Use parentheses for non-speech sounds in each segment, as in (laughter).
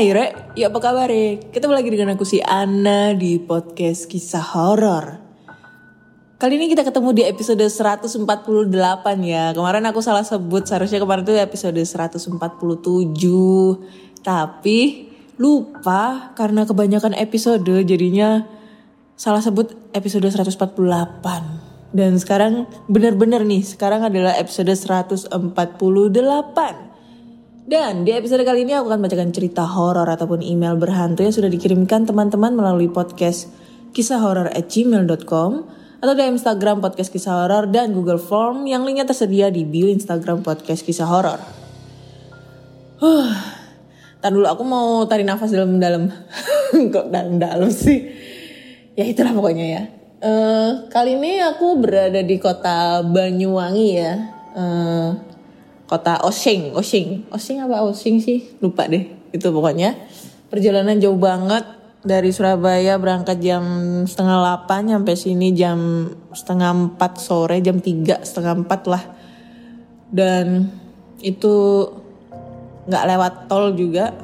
Hai Re, ya apa kabar Re? Ketemu lagi dengan aku si Ana di podcast kisah horor. Kali ini kita ketemu di episode 148 ya. Kemarin aku salah sebut, seharusnya kemarin itu episode 147. Tapi lupa karena kebanyakan episode jadinya salah sebut episode 148. Dan sekarang bener-bener nih, sekarang adalah episode 148. Dan di episode kali ini aku akan bacakan cerita horor ataupun email berhantu yang sudah dikirimkan teman-teman melalui podcast kisah horor at gmail.com atau di Instagram podcast kisah horor dan Google Form yang linknya tersedia di bio Instagram podcast kisah horor. Huh, Ntar dulu aku mau tarik nafas dalam-dalam. (laughs) Kok dalam-dalam sih? Ya itulah pokoknya ya. Eh, kali ini aku berada di kota Banyuwangi ya. Eh, kota Osing, Osing, Osing apa Osing sih? Lupa deh. Itu pokoknya perjalanan jauh banget dari Surabaya berangkat jam setengah 8 sampai sini jam setengah 4 sore, jam 3 setengah 4 lah. Dan itu nggak lewat tol juga,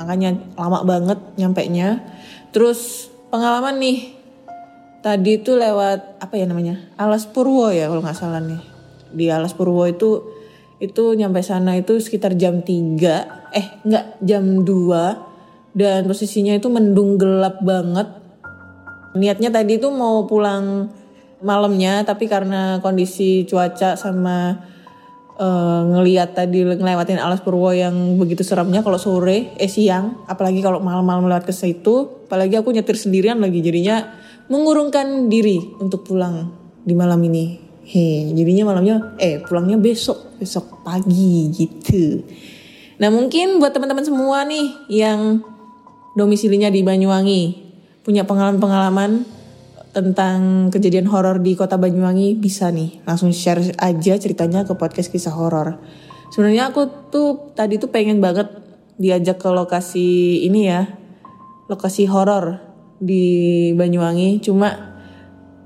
makanya lama banget nyampe nya. Terus pengalaman nih, tadi itu lewat apa ya namanya Alas Purwo ya kalau nggak salah nih. Di Alas Purwo itu itu nyampe sana itu sekitar jam 3 eh enggak jam 2 dan posisinya itu mendung gelap banget. Niatnya tadi itu mau pulang malamnya tapi karena kondisi cuaca sama eh, ngeliat tadi ngelewatin alas purwo yang begitu seramnya kalau sore eh siang. Apalagi kalau malam-malam lewat ke situ. Apalagi aku nyetir sendirian lagi. Jadinya mengurungkan diri untuk pulang di malam ini He, jadinya malamnya eh pulangnya besok, besok pagi gitu. Nah, mungkin buat teman-teman semua nih yang domisilinya di Banyuwangi, punya pengalaman-pengalaman tentang kejadian horor di kota Banyuwangi bisa nih langsung share aja ceritanya ke podcast kisah horor. Sebenarnya aku tuh tadi tuh pengen banget diajak ke lokasi ini ya, lokasi horor di Banyuwangi. Cuma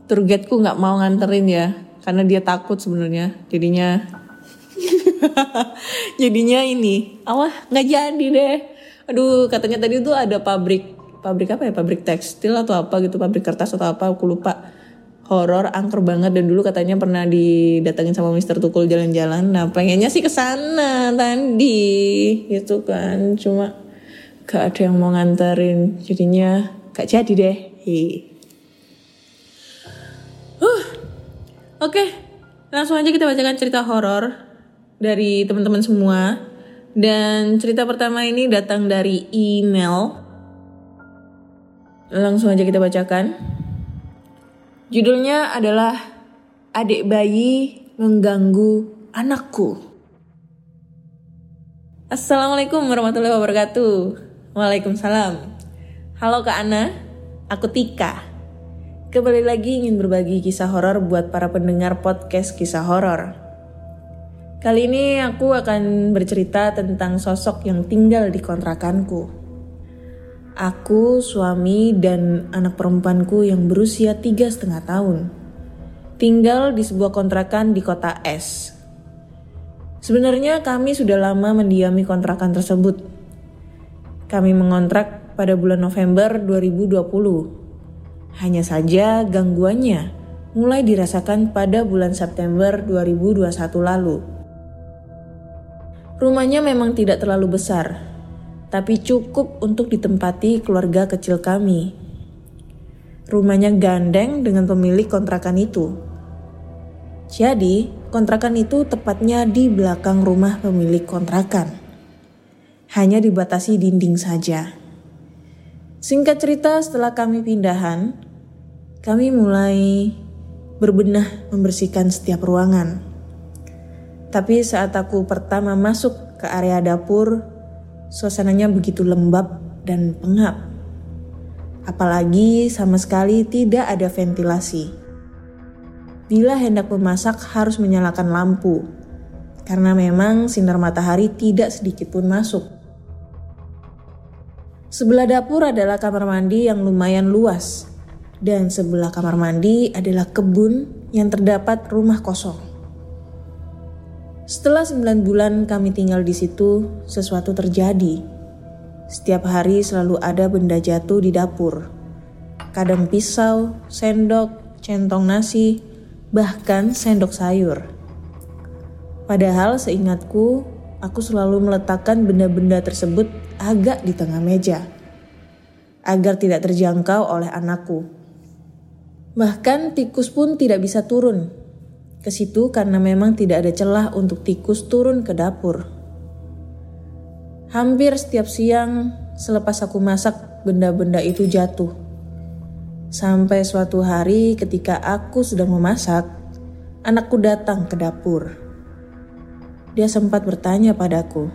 tour guide-ku nggak mau nganterin ya, karena dia takut sebenarnya. Jadinya (laughs) jadinya ini, awah nggak jadi deh. Aduh, katanya tadi tuh ada pabrik pabrik apa ya? Pabrik tekstil atau apa gitu, pabrik kertas atau apa, aku lupa. Horor, angker banget dan dulu katanya pernah didatengin sama Mister Tukul jalan-jalan. Nah, pengennya sih ke sana tadi, gitu kan. Cuma gak ada yang mau nganterin, jadinya gak jadi deh. Hi. Oke, langsung aja kita bacakan cerita horor dari teman-teman semua. Dan cerita pertama ini datang dari email. Langsung aja kita bacakan. Judulnya adalah Adik bayi mengganggu anakku. Assalamualaikum warahmatullahi wabarakatuh. Waalaikumsalam. Halo Kak Ana, aku Tika. Kembali lagi ingin berbagi kisah horor buat para pendengar podcast kisah horor. Kali ini aku akan bercerita tentang sosok yang tinggal di kontrakanku. Aku, suami, dan anak perempuanku yang berusia tiga setengah tahun. Tinggal di sebuah kontrakan di kota S. Sebenarnya kami sudah lama mendiami kontrakan tersebut. Kami mengontrak pada bulan November 2020. Hanya saja gangguannya mulai dirasakan pada bulan September 2021 lalu. Rumahnya memang tidak terlalu besar, tapi cukup untuk ditempati keluarga kecil kami. Rumahnya gandeng dengan pemilik kontrakan itu. Jadi, kontrakan itu tepatnya di belakang rumah pemilik kontrakan. Hanya dibatasi dinding saja. Singkat cerita, setelah kami pindahan, kami mulai berbenah membersihkan setiap ruangan. Tapi saat aku pertama masuk ke area dapur, suasananya begitu lembab dan pengap. Apalagi sama sekali tidak ada ventilasi. Bila hendak memasak harus menyalakan lampu, karena memang sinar matahari tidak sedikit pun masuk. Sebelah dapur adalah kamar mandi yang lumayan luas, dan sebelah kamar mandi adalah kebun yang terdapat rumah kosong. Setelah 9 bulan kami tinggal di situ, sesuatu terjadi. Setiap hari selalu ada benda jatuh di dapur. Kadang pisau, sendok, centong nasi, bahkan sendok sayur. Padahal seingatku, aku selalu meletakkan benda-benda tersebut agak di tengah meja. Agar tidak terjangkau oleh anakku. Bahkan tikus pun tidak bisa turun ke situ karena memang tidak ada celah untuk tikus turun ke dapur. Hampir setiap siang selepas aku masak benda-benda itu jatuh. Sampai suatu hari ketika aku sedang memasak, anakku datang ke dapur. Dia sempat bertanya padaku,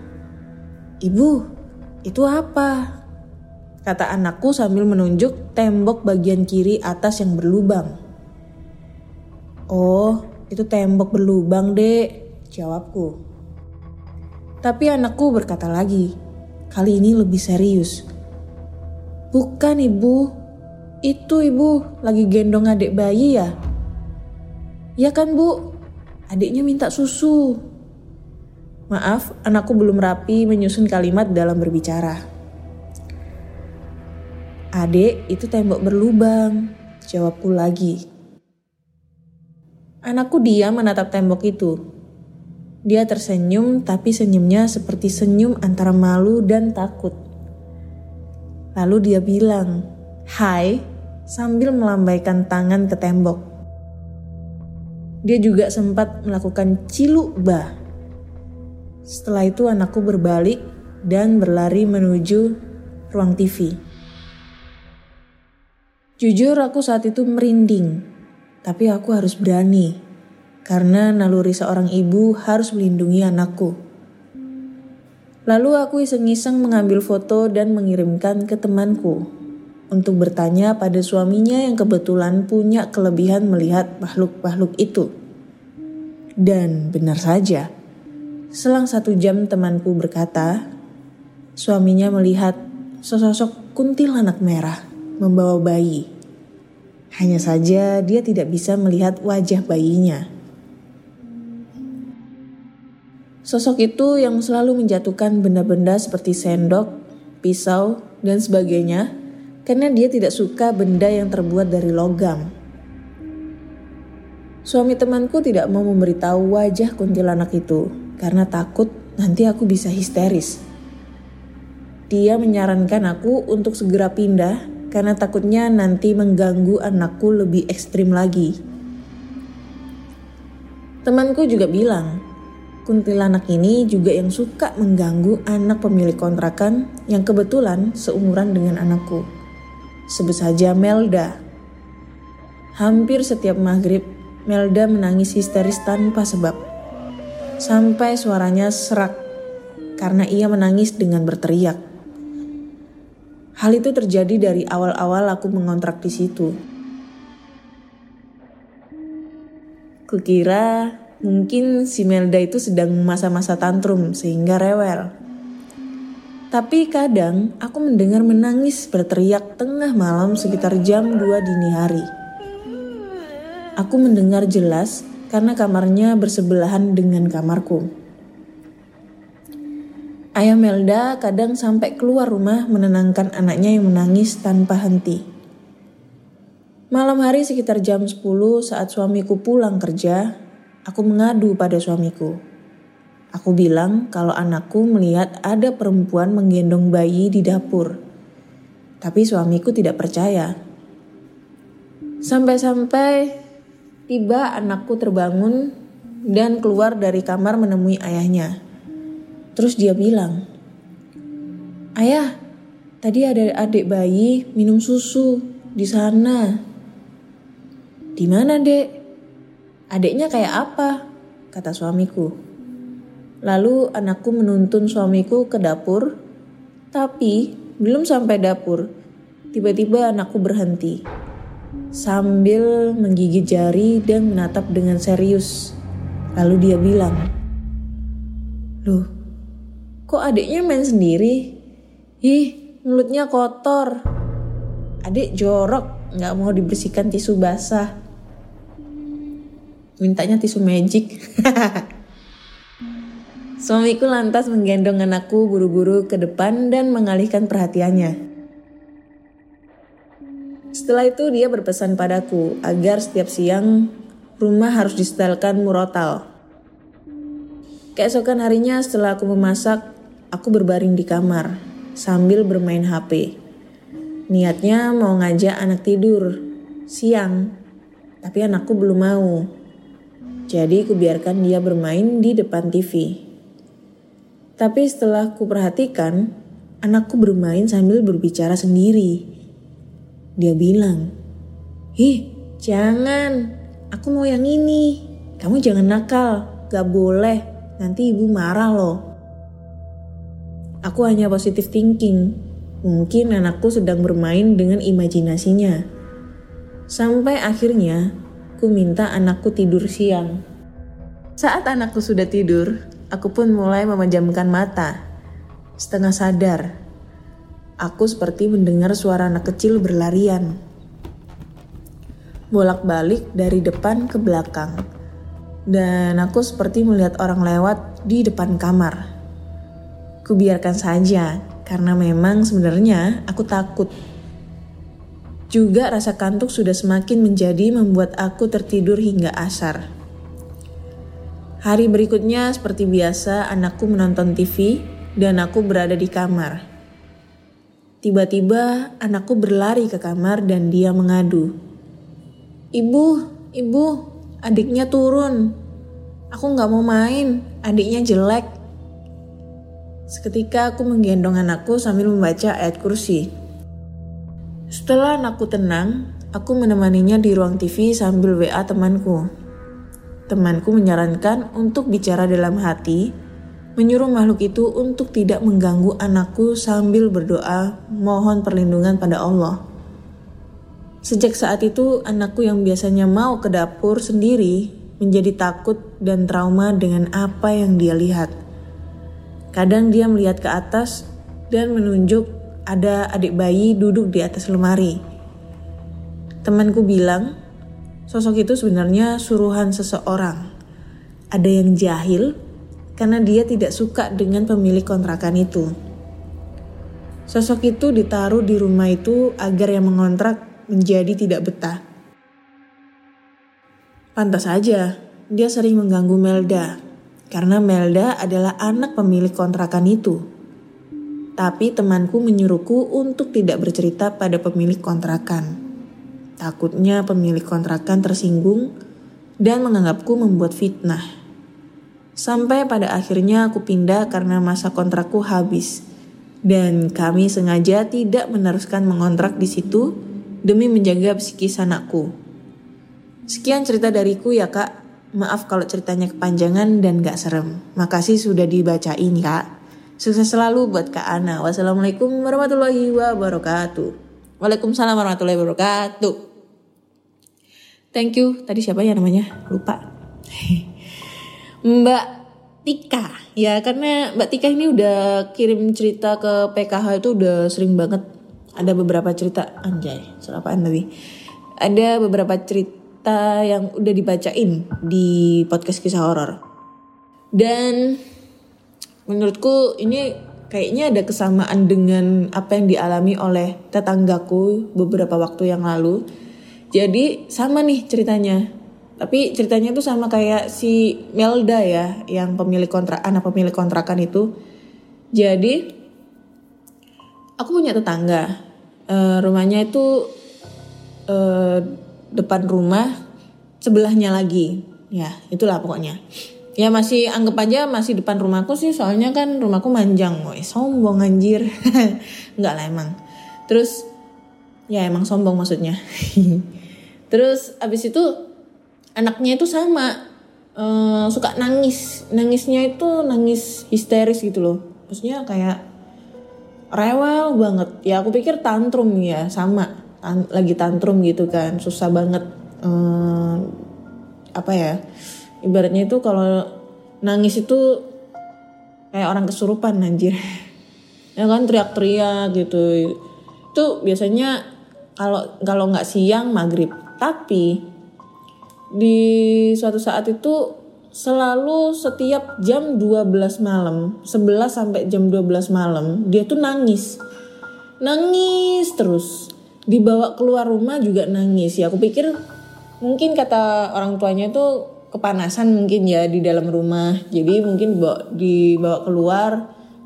"Ibu, itu apa?" Kata anakku sambil menunjuk tembok bagian kiri atas yang berlubang. "Oh, itu tembok berlubang, Dek," jawabku. Tapi anakku berkata lagi, kali ini lebih serius. Bukan ibu, itu ibu lagi gendong adik bayi ya? Ya kan bu, adiknya minta susu. Maaf, anakku belum rapi menyusun kalimat dalam berbicara. Adek, itu tembok berlubang, jawabku lagi. Anakku diam menatap tembok itu, dia tersenyum, tapi senyumnya seperti senyum antara malu dan takut. Lalu dia bilang, "Hai," sambil melambaikan tangan ke tembok. Dia juga sempat melakukan ciluk bah. Setelah itu anakku berbalik dan berlari menuju ruang TV. Jujur aku saat itu merinding, tapi aku harus berani karena naluri seorang ibu harus melindungi anakku. Lalu aku iseng-iseng mengambil foto dan mengirimkan ke temanku untuk bertanya pada suaminya yang kebetulan punya kelebihan melihat makhluk-makhluk itu. Dan benar saja, selang satu jam temanku berkata, suaminya melihat sosok kuntilanak merah membawa bayi. Hanya saja dia tidak bisa melihat wajah bayinya. Sosok itu yang selalu menjatuhkan benda-benda seperti sendok, pisau, dan sebagainya karena dia tidak suka benda yang terbuat dari logam. Suami temanku tidak mau memberitahu wajah kuntilanak itu karena takut nanti aku bisa histeris. Dia menyarankan aku untuk segera pindah karena takutnya nanti mengganggu anakku lebih ekstrim lagi. Temanku juga bilang kuntilanak ini juga yang suka mengganggu anak pemilik kontrakan yang kebetulan seumuran dengan anakku. Sebut saja Melda. Hampir setiap maghrib, Melda menangis histeris tanpa sebab. Sampai suaranya serak karena ia menangis dengan berteriak. Hal itu terjadi dari awal-awal aku mengontrak di situ. Kukira Mungkin si Melda itu sedang masa-masa tantrum sehingga rewel. Tapi kadang aku mendengar menangis berteriak tengah malam sekitar jam 2 dini hari. Aku mendengar jelas karena kamarnya bersebelahan dengan kamarku. Ayah Melda kadang sampai keluar rumah menenangkan anaknya yang menangis tanpa henti. Malam hari sekitar jam 10 saat suamiku pulang kerja, Aku mengadu pada suamiku. Aku bilang kalau anakku melihat ada perempuan menggendong bayi di dapur. Tapi suamiku tidak percaya. Sampai-sampai tiba anakku terbangun dan keluar dari kamar menemui ayahnya. Terus dia bilang, Ayah, tadi ada adik bayi minum susu di sana. Di mana dek? Adiknya kayak apa? Kata suamiku. Lalu anakku menuntun suamiku ke dapur, tapi belum sampai dapur, tiba-tiba anakku berhenti. Sambil menggigit jari dan menatap dengan serius. Lalu dia bilang, Loh, kok adiknya main sendiri? Ih, mulutnya kotor. Adik jorok, nggak mau dibersihkan tisu basah. Mintanya tisu magic. (laughs) Suamiku lantas menggendong anakku buru-buru ke depan dan mengalihkan perhatiannya. Setelah itu dia berpesan padaku agar setiap siang rumah harus disetelkan murotal. Keesokan harinya setelah aku memasak, aku berbaring di kamar sambil bermain HP. Niatnya mau ngajak anak tidur siang, tapi anakku belum mau. Jadi kubiarkan dia bermain di depan TV. Tapi setelah ku perhatikan, anakku bermain sambil berbicara sendiri. Dia bilang, Ih, jangan. Aku mau yang ini. Kamu jangan nakal. Gak boleh. Nanti ibu marah loh. Aku hanya positive thinking. Mungkin anakku sedang bermain dengan imajinasinya. Sampai akhirnya, ku minta anakku tidur siang. Saat anakku sudah tidur, aku pun mulai memejamkan mata. Setengah sadar, aku seperti mendengar suara anak kecil berlarian. Bolak-balik dari depan ke belakang. Dan aku seperti melihat orang lewat di depan kamar. Kubiarkan saja, karena memang sebenarnya aku takut. Juga rasa kantuk sudah semakin menjadi membuat aku tertidur hingga asar. Hari berikutnya seperti biasa anakku menonton TV dan aku berada di kamar. Tiba-tiba anakku berlari ke kamar dan dia mengadu. Ibu, ibu, adiknya turun. Aku nggak mau main, adiknya jelek. Seketika aku menggendong anakku sambil membaca ayat kursi. Setelah anakku tenang, aku menemaninya di ruang TV sambil WA temanku. Temanku menyarankan untuk bicara dalam hati, menyuruh makhluk itu untuk tidak mengganggu anakku sambil berdoa mohon perlindungan pada Allah. Sejak saat itu, anakku yang biasanya mau ke dapur sendiri menjadi takut dan trauma dengan apa yang dia lihat. Kadang dia melihat ke atas dan menunjuk ada adik bayi duduk di atas lemari. Temanku bilang, sosok itu sebenarnya suruhan seseorang. Ada yang jahil karena dia tidak suka dengan pemilik kontrakan itu. Sosok itu ditaruh di rumah itu agar yang mengontrak menjadi tidak betah. Pantas saja, dia sering mengganggu Melda, karena Melda adalah anak pemilik kontrakan itu. Tapi temanku menyuruhku untuk tidak bercerita pada pemilik kontrakan. Takutnya pemilik kontrakan tersinggung dan menganggapku membuat fitnah. Sampai pada akhirnya aku pindah karena masa kontrakku habis. Dan kami sengaja tidak meneruskan mengontrak di situ demi menjaga psikis anakku. Sekian cerita dariku ya kak. Maaf kalau ceritanya kepanjangan dan gak serem. Makasih sudah dibacain kak. Sukses selalu buat Kak Ana. Wassalamualaikum warahmatullahi wabarakatuh. Waalaikumsalam warahmatullahi wabarakatuh. Thank you. Tadi siapa ya namanya? Lupa. (laughs) Mbak Tika. Ya karena Mbak Tika ini udah kirim cerita ke PKH itu udah sering banget. Ada beberapa cerita. Anjay. Selapaan tadi. Ada beberapa cerita yang udah dibacain di podcast kisah horor. Dan menurutku ini kayaknya ada kesamaan dengan apa yang dialami oleh tetanggaku beberapa waktu yang lalu. Jadi sama nih ceritanya. Tapi ceritanya tuh sama kayak si Melda ya, yang pemilik kontrak anak pemilik kontrakan itu. Jadi aku punya tetangga. Eh, rumahnya itu eh, depan rumah sebelahnya lagi. Ya, itulah pokoknya. Ya masih anggap aja masih depan rumahku sih soalnya kan rumahku manjang. Woi, sombong anjir. (laughs) Enggak lah emang. Terus ya emang sombong maksudnya. (laughs) Terus abis itu anaknya itu sama eh, suka nangis. Nangisnya itu nangis histeris gitu loh. Maksudnya kayak rewel banget. Ya aku pikir tantrum ya sama Tan- lagi tantrum gitu kan susah banget eh, apa ya ibaratnya itu kalau nangis itu kayak orang kesurupan anjir (laughs) ya kan teriak-teriak gitu itu biasanya kalau kalau nggak siang maghrib tapi di suatu saat itu selalu setiap jam 12 malam 11 sampai jam 12 malam dia tuh nangis. Nangis terus. Dibawa keluar rumah juga nangis. Ya aku pikir mungkin kata orang tuanya tuh kepanasan mungkin ya di dalam rumah. Jadi mungkin dibawa, dibawa keluar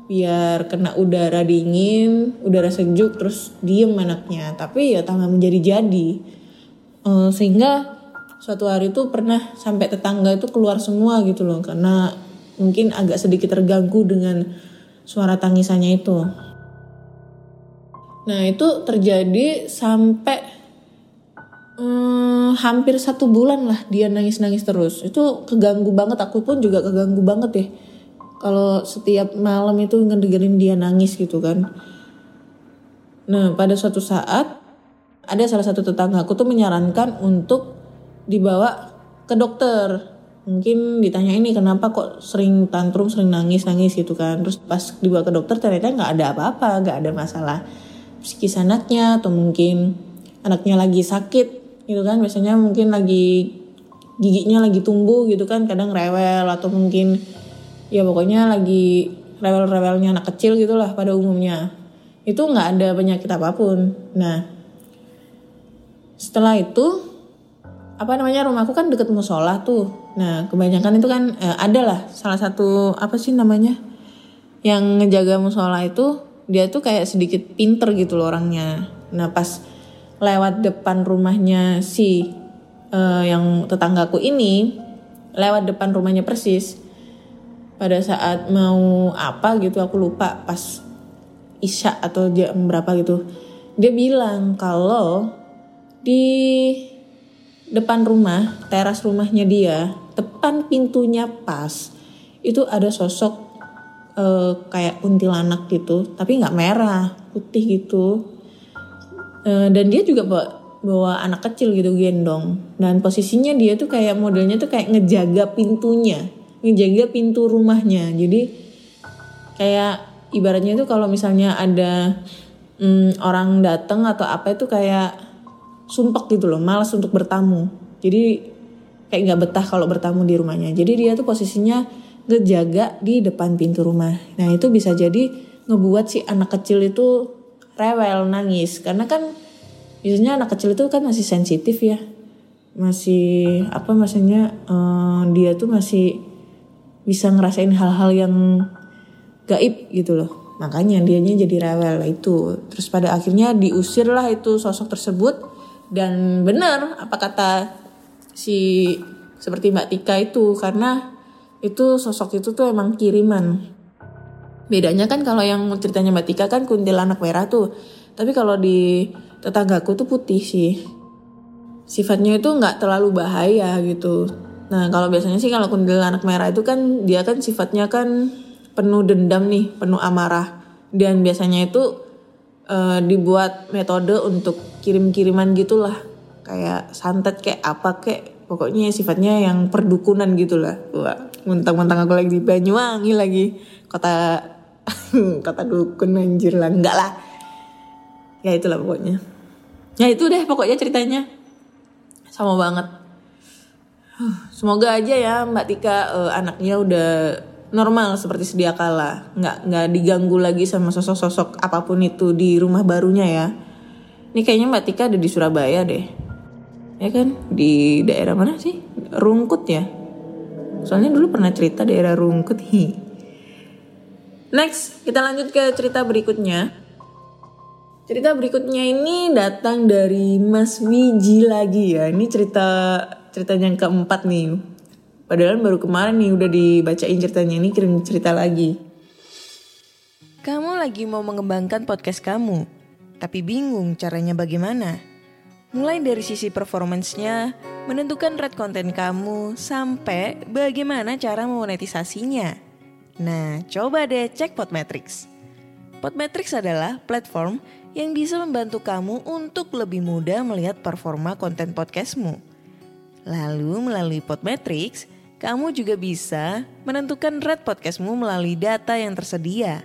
biar kena udara dingin udara sejuk terus diem anaknya. Tapi ya tambah menjadi jadi Eh, sehingga suatu hari itu pernah sampai tetangga itu keluar semua gitu loh karena mungkin agak sedikit terganggu dengan suara tangisannya itu Nah itu terjadi sampai hmm, hampir satu bulan lah dia nangis-nangis terus. Itu keganggu banget, aku pun juga keganggu banget deh. Kalau setiap malam itu ngedengerin dia nangis gitu kan. Nah pada suatu saat ada salah satu tetangga aku tuh menyarankan untuk dibawa ke dokter. Mungkin ditanya ini kenapa kok sering tantrum, sering nangis-nangis gitu kan. Terus pas dibawa ke dokter ternyata nggak ada apa-apa, nggak ada masalah psikis anaknya atau mungkin anaknya lagi sakit gitu kan biasanya mungkin lagi giginya lagi tumbuh gitu kan kadang rewel atau mungkin ya pokoknya lagi rewel-rewelnya anak kecil gitulah pada umumnya itu nggak ada penyakit apa pun nah setelah itu apa namanya rumahku kan deket musola tuh nah kebanyakan itu kan eh, ada lah salah satu apa sih namanya yang ngejaga musola itu dia tuh kayak sedikit pinter gitu loh orangnya. Nah pas lewat depan rumahnya si eh, yang tetanggaku ini, lewat depan rumahnya persis. Pada saat mau apa gitu aku lupa pas isya atau jam berapa gitu. Dia bilang kalau di depan rumah, teras rumahnya dia, depan pintunya pas, itu ada sosok eh, kayak kuntilanak gitu tapi nggak merah putih gitu. Eh, dan dia juga bawa bawa anak kecil gitu gendong. Dan posisinya dia tuh kayak modelnya tuh kayak ngejaga pintunya ngejaga pintu rumahnya. Jadi kayak ibaratnya itu kalau misalnya ada mm, orang datang atau apa itu kayak sumpek gitu loh malas untuk bertamu. Jadi kayak nggak betah kalau bertamu di rumahnya. Jadi dia tuh posisinya ngejaga di depan pintu rumah. Nah itu bisa jadi ngebuat si anak kecil itu rewel nangis. Karena kan biasanya anak kecil itu kan masih sensitif ya. Masih apa maksudnya eh, dia tuh masih bisa ngerasain hal-hal yang gaib gitu loh. Makanya dianya jadi rewel itu. Terus pada akhirnya diusir lah itu sosok tersebut dan benar apa kata si seperti Mbak Tika itu karena itu sosok itu tuh emang kiriman. Bedanya kan kalau yang ceritanya Mbak Tika kan kuntilanak merah tuh. Tapi kalau di tetanggaku tuh putih sih. Sifatnya itu nggak terlalu bahaya gitu. Nah kalau biasanya sih kalau kuntilanak merah itu kan dia kan sifatnya kan penuh dendam nih penuh amarah. Dan biasanya itu eh, dibuat metode untuk kirim-kiriman gitulah. Kayak santet kayak apa kayak pokoknya sifatnya yang perdukunan gitulah. Wah mentang-mentang aku lagi di Banyuwangi lagi. Kota (laughs) kota dukun anjir lah. Enggak lah. Ya itulah pokoknya. Ya itu deh pokoknya ceritanya. Sama banget. Semoga aja ya Mbak Tika eh, anaknya udah normal seperti sedia kala. Nggak nggak diganggu lagi sama sosok-sosok apa pun itu di rumah barunya ya. Ini kayaknya Mbak Tika ada di Surabaya deh. Ya kan? Di daerah mana sih? Rungkut ya? Soalnya dulu pernah cerita daerah Rungkut hi. Next, kita lanjut ke cerita berikutnya. Cerita berikutnya ini datang dari Mas Wiji lagi ya. Ini cerita ceritanya yang keempat nih. Padahal baru kemarin nih udah dibacain ceritanya ini kirim cerita lagi. Kamu lagi mau mengembangkan podcast kamu, tapi bingung caranya bagaimana? Mulai dari sisi performance-nya, menentukan rate konten kamu, sampai bagaimana cara memonetisasinya. Nah, coba deh cek Podmetrics. Podmetrics adalah platform yang bisa membantu kamu untuk lebih mudah melihat performa konten podcastmu. Lalu melalui Podmetrics, kamu juga bisa menentukan rate podcastmu melalui data yang tersedia.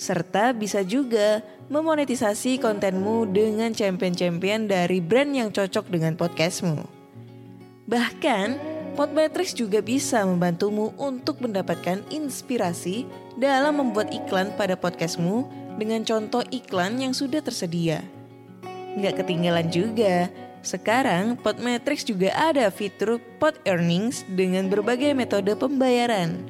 Serta bisa juga memonetisasi kontenmu dengan champion-champion dari brand yang cocok dengan podcastmu. Bahkan, Podmetrics juga bisa membantumu untuk mendapatkan inspirasi dalam membuat iklan pada podcastmu dengan contoh iklan yang sudah tersedia. Nggak ketinggalan juga, sekarang Podmetrics juga ada fitur Pod Earnings dengan berbagai metode pembayaran.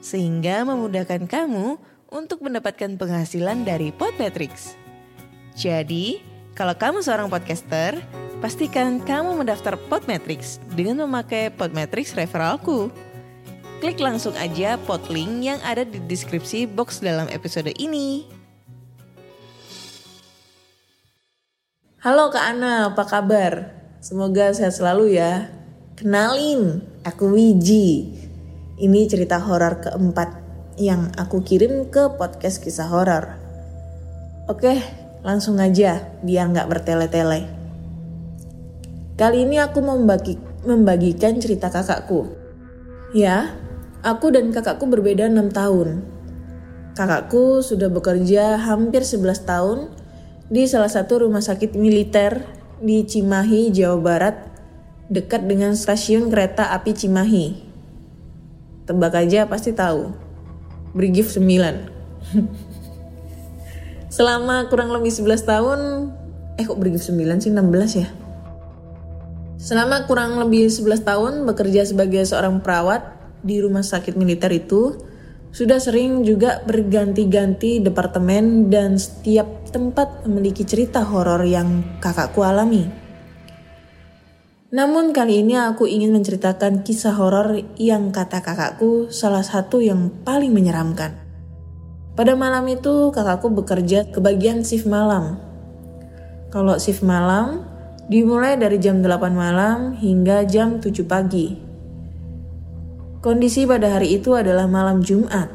Sehingga memudahkan kamu untuk mendapatkan penghasilan dari Podmetrics. Jadi, kalau kamu seorang podcaster, pastikan kamu mendaftar Podmetrics dengan memakai Podmetrics referralku. Klik langsung aja podlink yang ada di deskripsi box dalam episode ini. Halo Kak Ana, apa kabar? Semoga sehat selalu ya. Kenalin, aku Wiji. Ini cerita horor keempat yang aku kirim ke podcast kisah horor. Oke, langsung aja biar nggak bertele-tele. Kali ini aku membagi, membagikan cerita kakakku. Ya, aku dan kakakku berbeda 6 tahun. Kakakku sudah bekerja hampir 11 tahun di salah satu rumah sakit militer di Cimahi, Jawa Barat, dekat dengan stasiun kereta api Cimahi. Tebak aja pasti tahu. Brigif 9. (laughs) Selama kurang lebih 11 tahun, eh kok Brigif 9 sih 16 ya? Selama kurang lebih 11 tahun bekerja sebagai seorang perawat di rumah sakit militer itu, sudah sering juga berganti-ganti departemen dan setiap tempat memiliki cerita horor yang kakakku alami. Namun kali ini aku ingin menceritakan kisah horor yang kata kakakku salah satu yang paling menyeramkan. Pada malam itu kakakku bekerja ke bagian shift malam. Kalau shift malam dimulai dari jam 8 malam hingga jam 7 pagi. Kondisi pada hari itu adalah malam Jumat.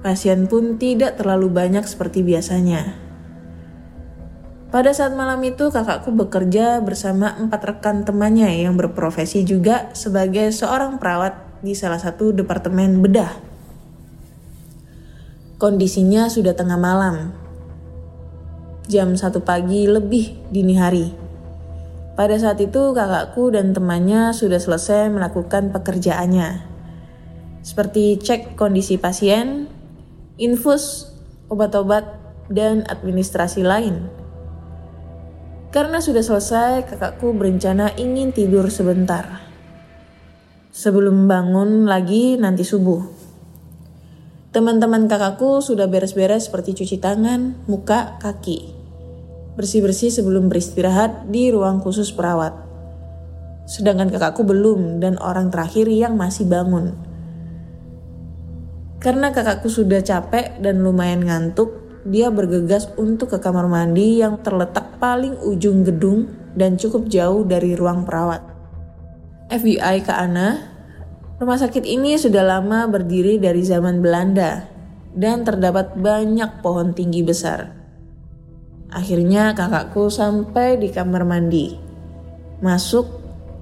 Pasien pun tidak terlalu banyak seperti biasanya. Pada saat malam itu kakakku bekerja bersama empat rekan temannya yang berprofesi juga sebagai seorang perawat di salah satu departemen bedah. Kondisinya sudah tengah malam. Jam satu pagi lebih dini hari. Pada saat itu kakakku dan temannya sudah selesai melakukan pekerjaannya. Seperti cek kondisi pasien, infus, obat-obat, dan administrasi lain. Karena sudah selesai, kakakku berencana ingin tidur sebentar. Sebelum bangun lagi nanti subuh. Teman-teman kakakku sudah beres-beres seperti cuci tangan, muka, kaki bersih-bersih sebelum beristirahat di ruang khusus perawat. Sedangkan kakakku belum dan orang terakhir yang masih bangun. Karena kakakku sudah capek dan lumayan ngantuk, dia bergegas untuk ke kamar mandi yang terletak paling ujung gedung dan cukup jauh dari ruang perawat. FBI Kak Ana, rumah sakit ini sudah lama berdiri dari zaman Belanda dan terdapat banyak pohon tinggi besar. Akhirnya kakakku sampai di kamar mandi. Masuk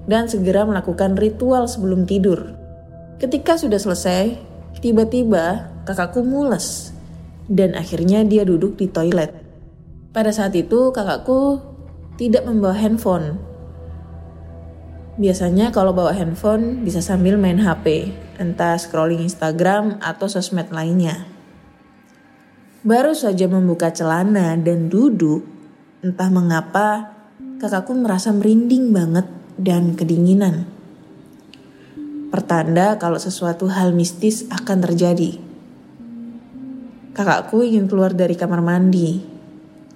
dan segera melakukan ritual sebelum tidur. Ketika sudah selesai, tiba-tiba kakakku mules dan akhirnya dia duduk di toilet. Pada saat itu kakakku tidak membawa handphone. Biasanya kalau bawa handphone bisa sambil main HP, entah scrolling Instagram atau sosmed lainnya. Baru saja membuka celana dan duduk, entah mengapa kakakku merasa merinding banget dan kedinginan. Pertanda kalau sesuatu hal mistis akan terjadi. Kakakku ingin keluar dari kamar mandi,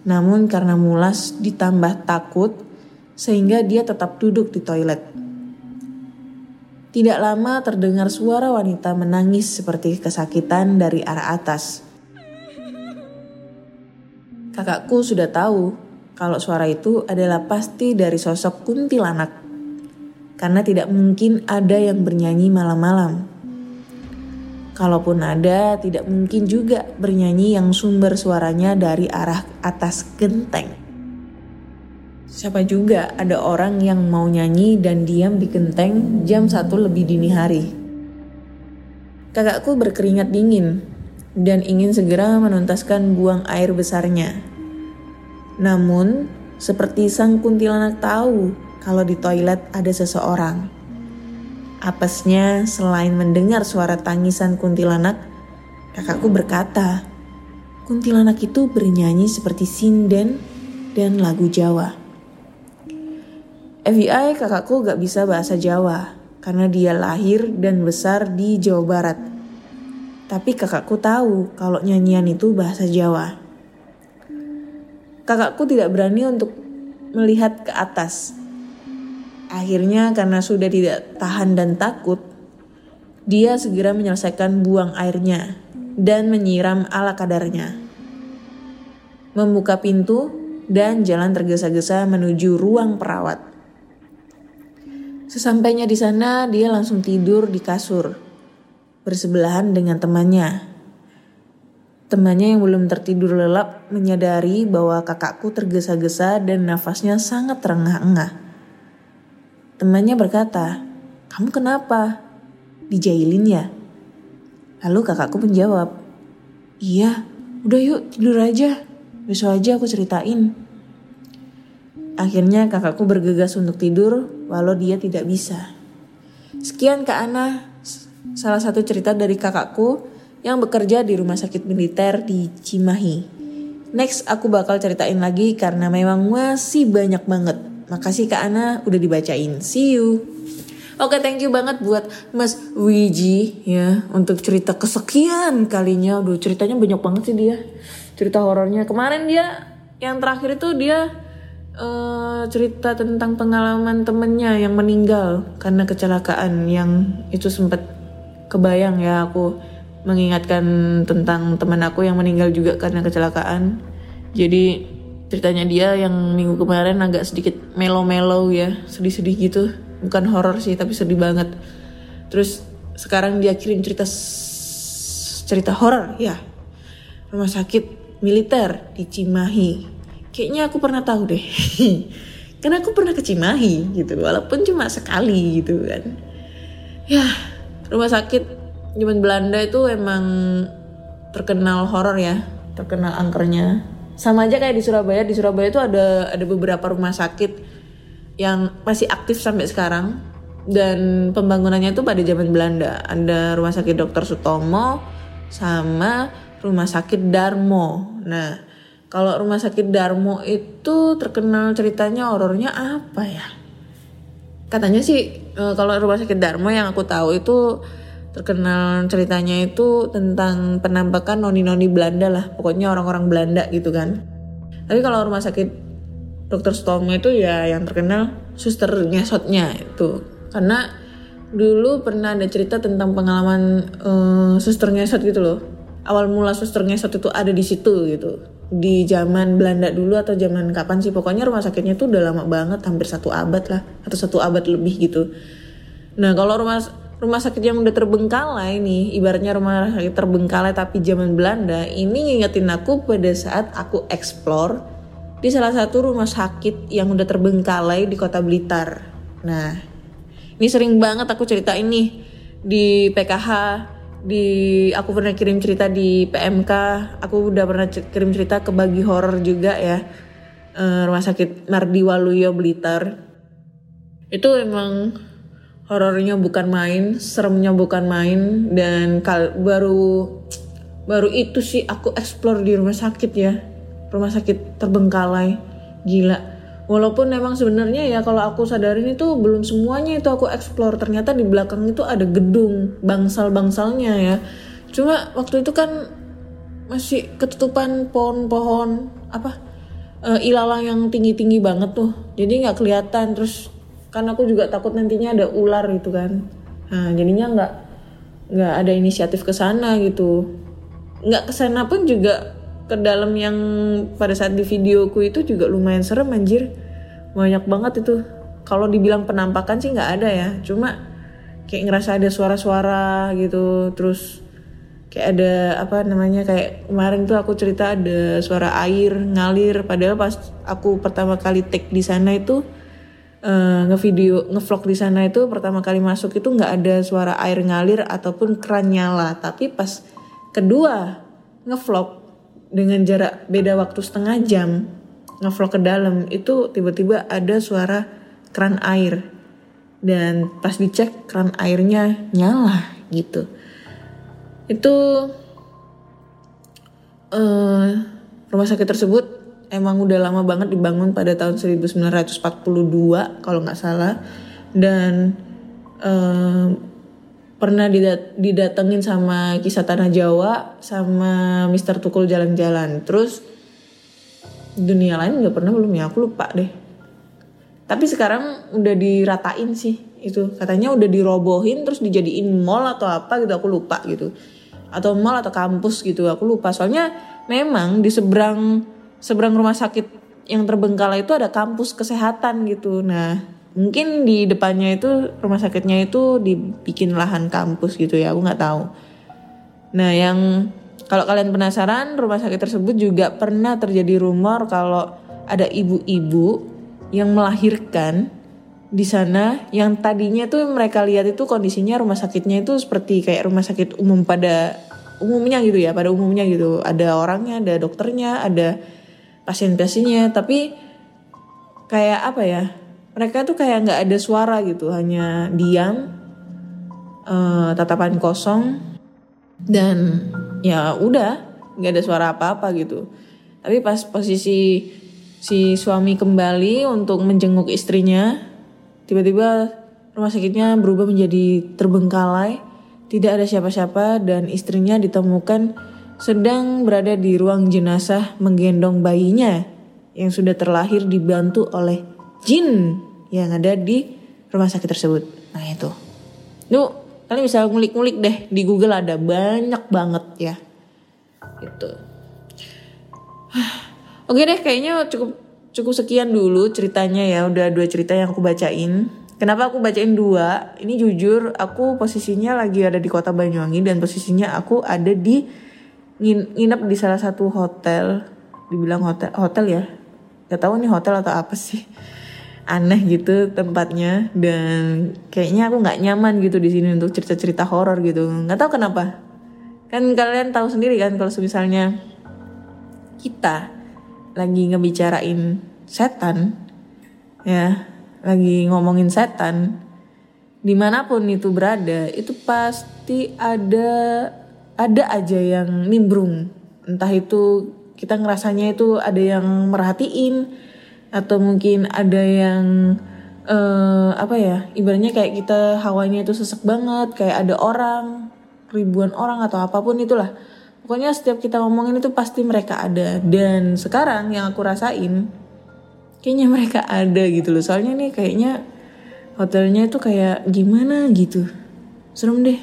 Namun karena mulas ditambah takut, sehingga dia tetap duduk di toilet. Tidak lama terdengar suara wanita menangis seperti kesakitan dari arah atas. Kakakku sudah tahu kalau suara itu adalah pasti dari sosok kuntilanak. Karena tidak mungkin ada yang bernyanyi malam-malam. Kalaupun ada, tidak mungkin juga bernyanyi yang sumber suaranya dari arah atas genteng. Siapa juga ada orang yang mau nyanyi dan diam di genteng jam satu lebih dini hari. Kakakku berkeringat dingin dan ingin segera menuntaskan buang air besarnya. Namun, seperti sang kuntilanak tahu kalau di toilet ada seseorang. Apesnya selain mendengar suara tangisan kuntilanak, kakakku berkata, kuntilanak itu bernyanyi seperti sinden dan lagu Jawa. FBI kakakku gak bisa bahasa Jawa karena dia lahir dan besar di Jawa Barat. Tapi kakakku tahu kalau nyanyian itu bahasa Jawa. Kakakku tidak berani untuk melihat ke atas Akhirnya karena sudah tidak tahan dan takut, dia segera menyelesaikan buang airnya dan menyiram ala kadarnya. Membuka pintu dan jalan tergesa-gesa menuju ruang perawat. Sesampainya di sana, dia langsung tidur di kasur, bersebelahan dengan temannya. Temannya yang belum tertidur lelap menyadari bahwa kakakku tergesa-gesa dan nafasnya sangat terengah-engah. Temannya berkata, kamu kenapa? Dijailin ya? Lalu kakakku menjawab, iya, udah yuk tidur aja. Besok aja aku ceritain. Akhirnya kakakku bergegas untuk tidur walau dia tidak bisa. Sekian Kak Ana, salah satu cerita dari kakakku yang bekerja di rumah sakit militer di Cimahi. Next aku bakal ceritain lagi karena memang masih banyak banget. Makasih Kak Ana udah dibacain. See you. Oke, thank you banget buat Mas Wiji ya untuk cerita kesekian kalinya. Aduh, ceritanya banyak banget sih dia. Cerita horornya. Kemarin dia yang terakhir itu dia uh, cerita tentang pengalaman temennya yang meninggal karena kecelakaan yang itu sempat kebayang ya aku mengingatkan tentang teman aku yang meninggal juga karena kecelakaan. Jadi ceritanya dia yang minggu kemarin agak sedikit melo-melo ya sedih-sedih gitu. Bukan horor sih tapi sedih banget. Terus sekarang dia kirim cerita cerita horor ya. Rumah sakit militer di Cimahi. Kayaknya aku pernah tahu deh. (laughs) Karena aku pernah ke Cimahi gitu walaupun cuma sekali gitu kan. Ya rumah sakit zaman Belanda itu emang terkenal horor ya. Terkenal angkernya. Sama aja kayak di Surabaya. Di Surabaya itu ada ada beberapa rumah sakit yang masih aktif sampai sekarang. Dan pembangunannya itu pada zaman Belanda. Ada rumah sakit Dr. Sutomo sama rumah sakit Darmo. Nah kalau rumah sakit Darmo itu terkenal ceritanya horornya apa ya katanya sih eh, kalau rumah sakit Darmo yang aku tahu itu terkenal ceritanya itu tentang penampakan noni-noni Belanda lah. Pokoknya orang-orang Belanda gitu kan. Tapi kalau rumah sakit dokter Storm itu ya yang terkenal suster ngesotnya itu. Karena dulu pernah ada cerita tentang pengalaman uh, suster ngesot gitu loh. Awal mula suster ngesot itu ada di situ gitu di zaman Belanda dulu atau zaman kapan sih pokoknya rumah sakitnya tuh udah lama banget hampir satu abad lah atau satu abad lebih gitu nah kalau rumah rumah sakit yang udah terbengkalai nih, ibaratnya rumah sakit terbengkalai tapi zaman Belanda, ini ngingetin aku pada saat aku explore di salah satu rumah sakit yang udah terbengkalai di kota Blitar. Nah, ini sering banget aku cerita ini di PKH, di aku pernah kirim cerita di PMK, aku udah pernah kirim cerita ke bagi horror juga ya. Uh, rumah sakit Mardi Waluyo Blitar. Itu emang horornya bukan main, seremnya bukan main dan kal baru baru itu sih aku explore di rumah sakit ya. Rumah sakit terbengkalai. Gila. Walaupun memang sebenarnya ya kalau aku sadarin itu belum semuanya itu aku explore. Ternyata di belakang itu ada gedung bangsal-bangsalnya ya. Cuma waktu itu kan masih ketutupan pohon-pohon apa eh, ilalang yang tinggi-tinggi banget tuh jadi nggak kelihatan terus kan aku juga takut nantinya ada ular gitu kan nah jadinya nggak nggak ada inisiatif ke sana gitu nggak ke sana pun juga ke dalam yang pada saat di videoku itu juga lumayan serem anjir. Banyak banget itu. Kalau dibilang penampakan sih nggak ada ya. Cuma kayak ngerasa ada suara-suara gitu. Terus kayak ada apa namanya kayak kemarin tuh aku cerita ada suara air ngalir. Padahal pas aku pertama kali take di sana itu eh, ngevideo ngevlog di sana itu pertama kali masuk itu nggak ada suara air ngalir ataupun keran nyala. Tapi pas kedua ngevlog dengan jarak beda waktu setengah jam ngevlog ke dalam itu tiba-tiba ada suara keran air. Dan pas dicek keran airnya nyala gitu. Itu eh rumah sakit tersebut emang udah lama banget dibangun pada tahun 1942 kalau nggak salah. Dan eh, pernah didat didatengin sama kisah tanah Jawa sama Mister Tukul jalan-jalan. Terus dunia lain nggak pernah belum ya? Aku lupa deh. Tapi sekarang udah diratain sih itu. Katanya udah dirobohin terus dijadiin mall atau apa gitu aku lupa gitu. Atau mall atau kampus gitu aku lupa. Soalnya memang di seberang seberang rumah sakit yang terbengkalai itu ada kampus kesehatan gitu. Nah mungkin di depannya itu rumah sakitnya itu dibikin lahan kampus gitu ya aku nggak tahu. Nah yang kalau kalian penasaran rumah sakit tersebut juga pernah terjadi rumor kalau ada ibu-ibu yang melahirkan di sana yang tadinya tuh mereka lihat itu kondisinya rumah sakitnya itu seperti kayak rumah sakit umum pada umumnya gitu ya pada umumnya gitu. Ada orangnya ada dokternya ada pasien-pasiennya tapi kayak apa ya mereka tuh kayak nggak ada suara gitu hanya diam eh, tatapan kosong dan ya udah nggak ada suara apa-apa gitu. Tapi pas posisi si suami kembali untuk menjenguk istrinya tiba-tiba rumah sakitnya berubah menjadi terbengkalai tidak ada siapa-siapa dan istrinya ditemukan sedang berada di ruang jenazah menggendong bayinya yang sudah terlahir dibantu oleh jin yang ada di rumah sakit tersebut nah itu Lu kalian bisa ngulik-ngulik deh di Google ada banyak banget ya. Gitu. (sighs) Oke deh kayaknya cukup cukup sekian dulu ceritanya ya udah dua cerita yang aku bacain. Kenapa aku bacain dua? Ini jujur aku posisinya lagi ada di kota Banyuwangi dan posisinya aku ada di ngin- nginep di salah satu hotel. Dibilang hotel hotel ya. Gak tahu nih hotel atau apa sih aneh gitu tempatnya. Dan kayaknya aku nggak nyaman gitu di sini untuk cerita-cerita horor gitu. Nggak tahu kenapa. Kan kalian tahu sendiri kan kalau misalnya kita lagi ngebicarain setan ya lagi ngomongin setan di mana pun itu berada itu pasti ada ada aja yang nimbrung. Entah itu kita ngerasanya itu ada yang merhatiin atau mungkin ada yang eh apa ya ibaratnya kayak kita hawanya itu sesek banget kayak ada orang ribuan orang atau apa pun itulah. Pokoknya setiap kita ngomongin itu pasti mereka ada. Dan sekarang yang aku rasain kayaknya mereka ada gitu loh. Soalnya nih kayaknya hotelnya itu kayak gimana gitu. Serem deh.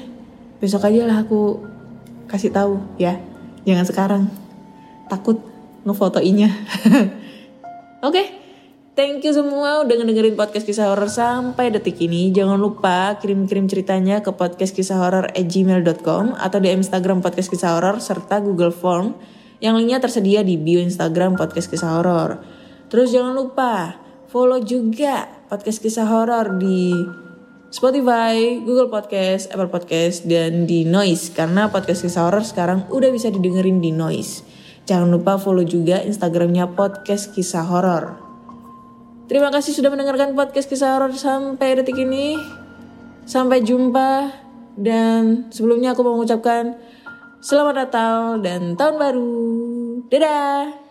Besok aja lah aku kasih tahu ya. Jangan sekarang. Takut ngefotoinya (laughs) oke Thank you semua udah ngedengerin podcast kisah horor sampai detik ini. Jangan lupa kirim-kirim ceritanya ke podcast kisah horor gmail.com atau di Instagram podcast kisah horor serta Google Form yang linknya tersedia di bio Instagram podcast kisah horor. Terus jangan lupa follow juga podcast kisah horor di Spotify, Google Podcast, Apple Podcast, dan di Noise karena podcast kisah horor sekarang udah bisa didengerin di Noise. Jangan lupa follow juga Instagramnya podcast kisah horor. Terima kasih sudah mendengarkan podcast kisah horor sampai detik ini. Sampai jumpa dan sebelumnya aku mau mengucapkan selamat Natal dan tahun baru. Dadah.